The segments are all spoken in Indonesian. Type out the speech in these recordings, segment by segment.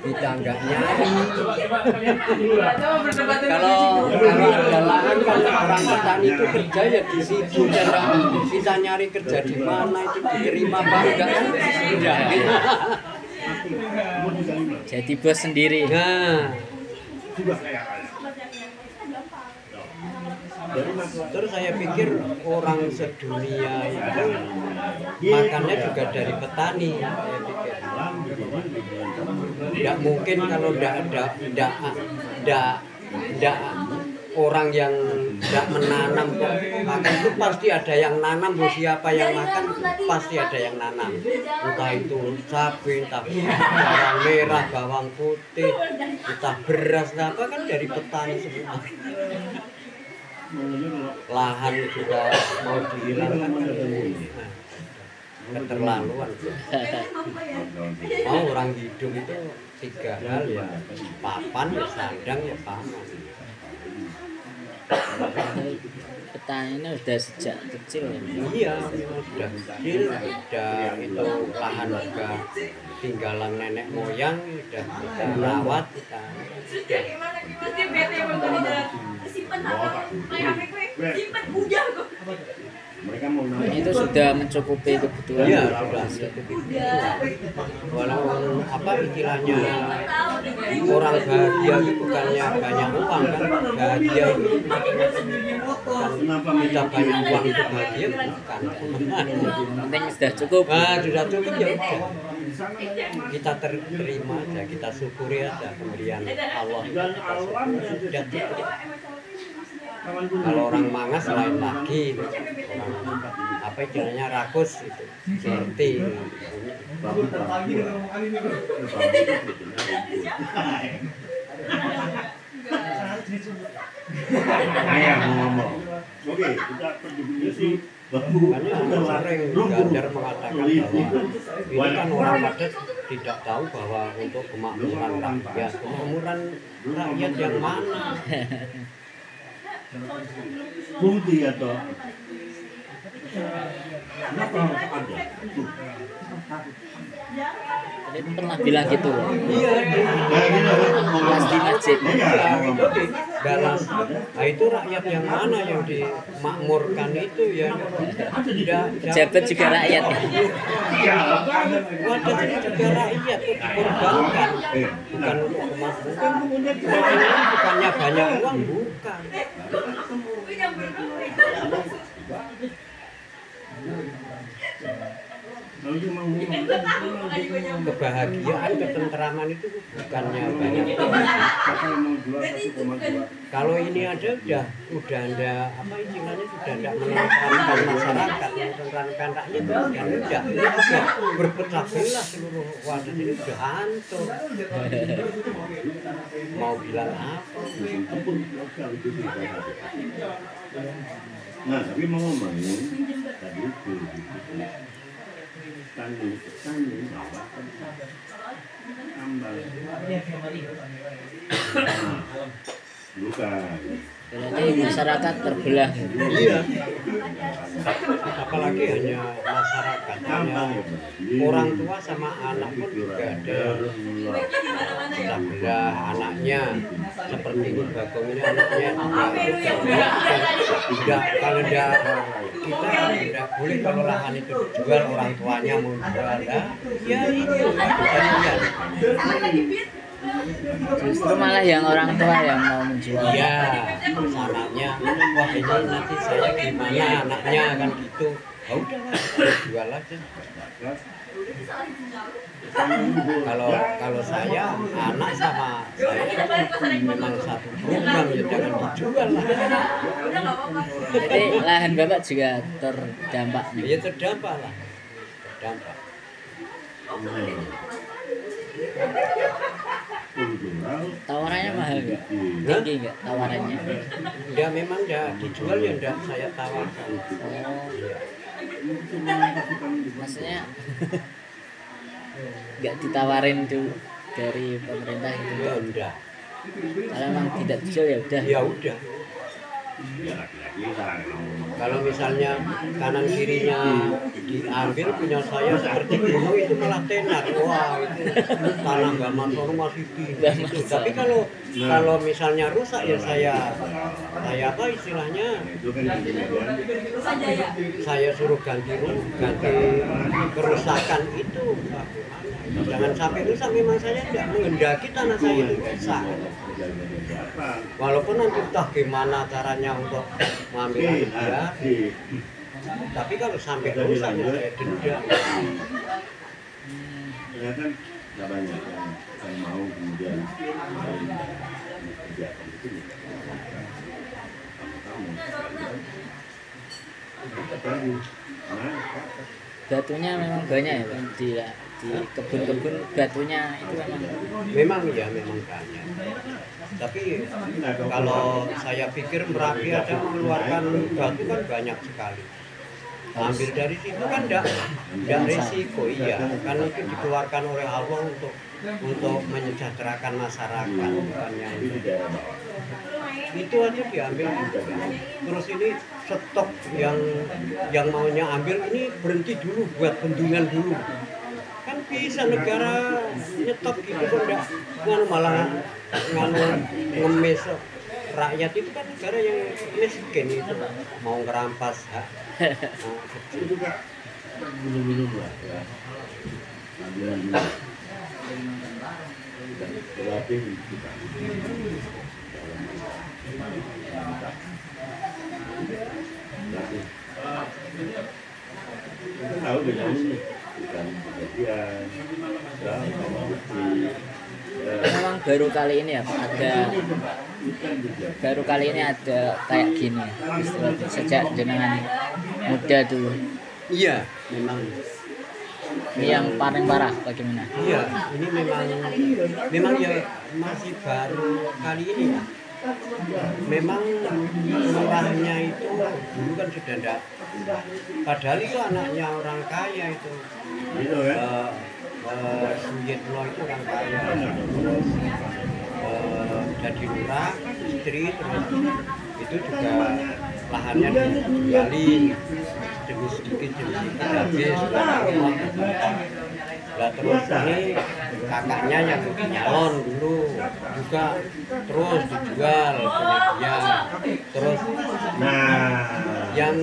kita nggak nyari kalau kalau ada lahan kalau orang petani itu kerja ya di situ dan nggak kita nyari kerja di mana itu diterima apa enggak kan? Enggak Jadi bos sendiri. nah terus saya pikir orang sedunia itu makannya juga dari petani saya pikir. Tidak mungkin kalau tidak ada tidak tidak tidak orang yang tidak menanam kok makan. Itu pasti ada yang nanam bu siapa yang makan pasti ada yang nanam. Entah itu cabai entah bawang merah bawang putih entah beras apa kan dari petani semua lahan juga mau dihilangkan. Keterlaluan. Mau orang hidup itu tiga hal ya. Papan ya sandang ya paman Petani ini udah sejak kecil ya. iya sudah kecil sudah itu lahan juga tinggalan nenek moyang sudah kita rawat kita Itu sudah mencukupi kebutuhan. iya sudah cukup walaupun apa istilahnya orang bahagia itu bukannya banyak uang kan bahagia itu kenapa kita banyak uang Yang penting sudah cukup. nah sudah cukup ya udah kita ter- terima aja kita syukuri aja pemberian Allah. Sudah cukup. Kalau orang mangas lain lagi. Orang apa istilahnya rakus itu. Seperti. Ayah mau ngomong oke kita Makanya Ganjar mengatakan bahwa ini kan orang padat tidak tahu bahwa untuk kemakmuran rakyat, kemakmuran rakyat yang mana? bukti atau kenapa harus ada? Tadi pernah bilang gitu loh. Iya, Pas di masjid. iya ya, dalam. Nah itu rakyat yang mana yang dimakmurkan itu ya? Pejabat juga rakyat. iya Wadah juga rakyat itu dikorbankan, bukan untuk kemakmuran. Bukannya banyak uang, bukan. cuma ngomong kebahagiaan, ketentraman itu bukannya banyak. dua Kalau ini ada udah udah ada apa istilahnya sudah tidak menenteramkan masyarakat, menenteramkan rakyat itu sudah udah, udah berpecah belah seluruh wadah ini sudah hancur. Mau bilang apa? Nah, tapi mau ngomongin tadi itu Nah, bukan. Berarti masyarakat terbelah. Iya. Apalagi hanya masyarakat, hanya orang tua sama anak pun juga ada. Pecah belah anaknya seperti ini bagong ini anaknya udah kalau udah kita tidak boleh kalau lahan itu dijual orang tuanya mau jual ya itu Justru malah yang orang tua yang mau menjual. iya anaknya wah ini nanti saya gimana anaknya? Kan gitu. Udah lah jual aja. Kalau kalau saya anak sama saya memang satu program ya jangan dijual lah. Jadi lahan bapak juga terdampak nih. ya terdampak lah. Terdampak Tawarannya mahal nggak? Tinggi nggak tawarannya? ya memang ya dijual ya enggak saya tawarkan Oh, maksudnya nggak ditawarin tuh dari pemerintah gitu. ya enggak Kalau emang tidak dijual ya udah. ya udah ya laki-laki Kalau misalnya kanan kirinya diambil punya saya seperti gunung itu malah tenar. Wah itu tanah nggak masuk masih tinggi. Gitu. Tapi kalau kalau misalnya rusak ya saya saya apa istilahnya Nah, kan kemudian saya suruh ganti ganti kerusakan itu. Jangan sampai rusak memang saya tidak menghendaki tanah saya itu rusak. apa Walaupun nanti entah gimana caranya untuk mengambil dia, di tapi kalau sampai rusak ya saya denda. ternyata nggak banyak yang, mau kemudian kegiatan itu ya. Batunya memang banyak ya Pak. Kebun-kebun batunya itu memang ya, memang banyak. Tapi kalau saya pikir Merapi aja mengeluarkan batu kan banyak sekali. Ambil dari situ kan enggak enggak risiko iya, kan itu dikeluarkan oleh Allah untuk untuk menyejahterakan masyarakat bukan yang di daerah itu aja diambil. Terus ini stok yang yang maunya ambil ini berhenti dulu buat bendungan dulu. Bisa negara nyetop gitu kok enggak nganu malah nganu ngemis rakyat itu kan negara yang miskin itu mau ngerampas kak minum-minum lah ya ambilan dulu dan terapi kita Tapi, kita tahu bedanya bukan kejadian ya ya memang baru kali ini ya Pak, ada baru kali ini ada kayak gini istilahnya sejak jenengan muda dulu Iya, memang ini yang paling parah bagaimana Iya, ini memang memang ya masih baru kali ini ya. Memang murahnya itu dulu kan sudah enggak. Padahal itu anaknya orang kaya itu. gitu kan Eh, eh, Suyitno itu orang kaya. Terus eh, jadi lurah, istri terus itu juga lahannya dijualin demi sedikit demi sedikit habis Lah terus ini kakaknya yang nyalon dulu juga terus dijual punya dia. Terus nah yang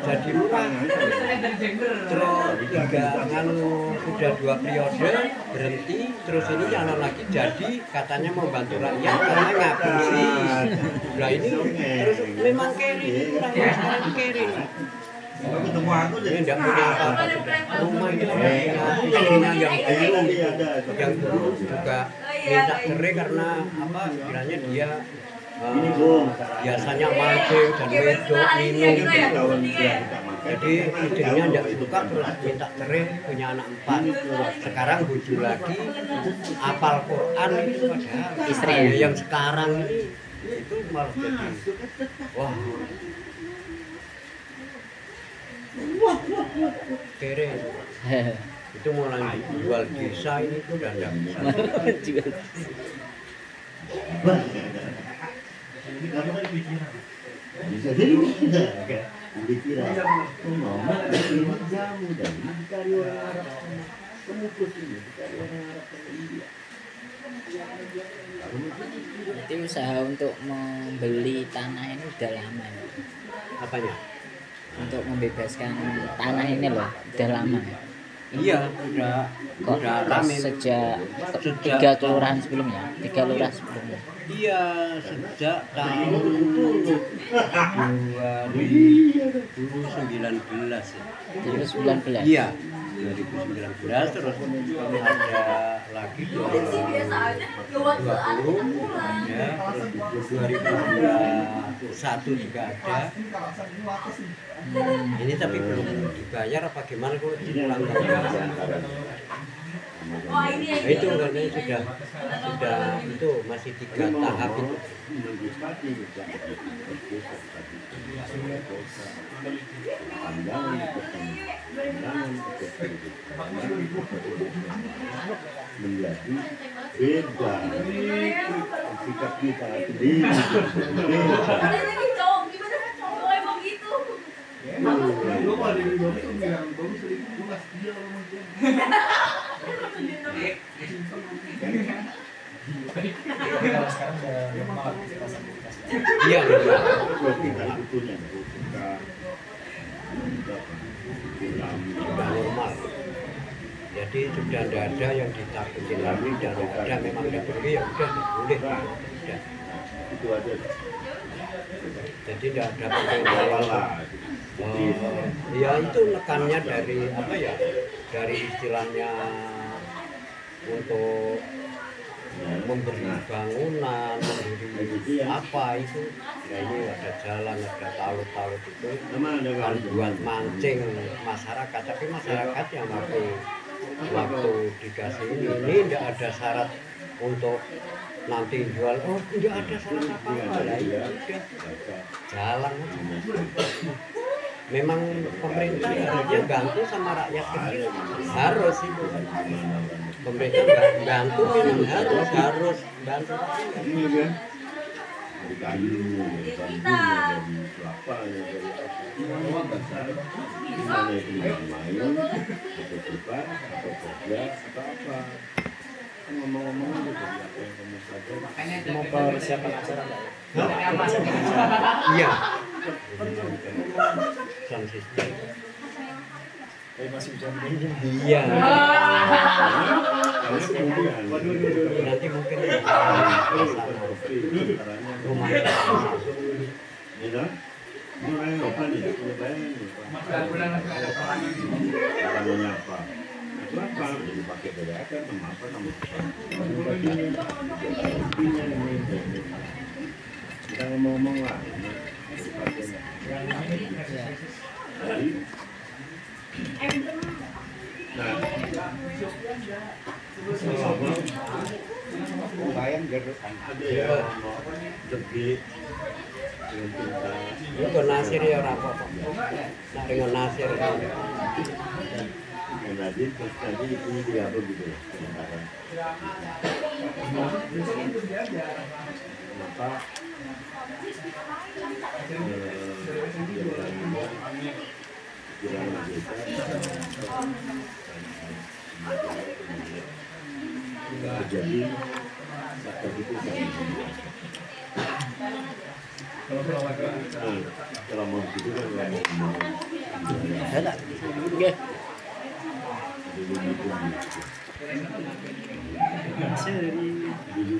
jadi lurah terus tiga nganu sudah dua periode berhenti. Terus ini nyalon lagi jadi katanya mau bantu rakyat karena ngapusi nah ini terus memang kiri kurang sekarang kiri ketemu aku ini tidak punya apa-apa. Rumah ini istrinya yang dulu yang dulu juga minta cerai karena apa istilahnya dia eh, biasanya mancing dan wedok minum gitu. Jadi istrinya tidak suka terus minta cerai punya anak empat. Sekarang bujuk lagi apal Quran itu padahal Istrinya. Ya, yang sekarang ini itu malah jadi wah kere itu mulai jual desa ini sudah tidak bisa. bisa jadi enggak dikira ngomong ini jamu dan ini dicari orang Arab sana kemukus ini dicari orang Arab sana India. Berarti usaha untuk membeli tanah ini udah lama ya? Apanya untuk membebaskan tanah ini loh udah lama ya? Iya udah kok udah sejak Sejak tiga kelurahan sebelumnya? Tiga lurah sebelumnya Iya, sejak tahun 2019 ya. terus 19 Iya, 2019 terus ada lagi 2020 ya, terus 2021 juga ada. Ini tapi belum dibayar apa gimana kok diulang Nah, itu karena sudah sudah itu masih tiga tahap itu. menjadi beda sikap kita sendiri sudah normal jadi sudah tidak ada yang ditakutin lagi dan ada memang tidak boleh ya udah boleh. Udah. itu aja. Jadi tidak ada awal lah. Oh, ya itu nekannya dari apa ya dari istilahnya untuk memberi bangunan memberi apa itu. Ya ini ada jalan ada talut-talut itu. Kan buat mancing masyarakat tapi masyarakat yang waktu waktu dikasih ini ini tidak ada syarat untuk nanti jual. Oh tidak ada syarat apa apa lah itu udah jalan. Memang pemerintah harusnya bantu sama rakyat kecil. Harus itu pemerintah bantu harus harus bantu. Ini kan dari kayu dari bambu dari kelapa ya dari dasar mana itu main atau suka atau kerja atau apa. Kan ngomong-ngomong itu dari apa yang kamu pelajari mau persiapan acara. nggak ya? iya. Sound system Tapi masih hujan iya kemudian nanti mungkin rumah Ya kan? Ini orang yang apa nih? Nih. Itu apa? Jadi pakai dari apa? Nama apa? Nama apa? Intinya ini. Kita ngomong-ngomong lah. Jadi, Bayang ada ya nasir ya orang apa dengan nasir. Terus tadi ini dia apa gitu ya sementara. Kenapa terjadi kata itu kalau mau begitu kan kalau mau Ada? Oke. jadi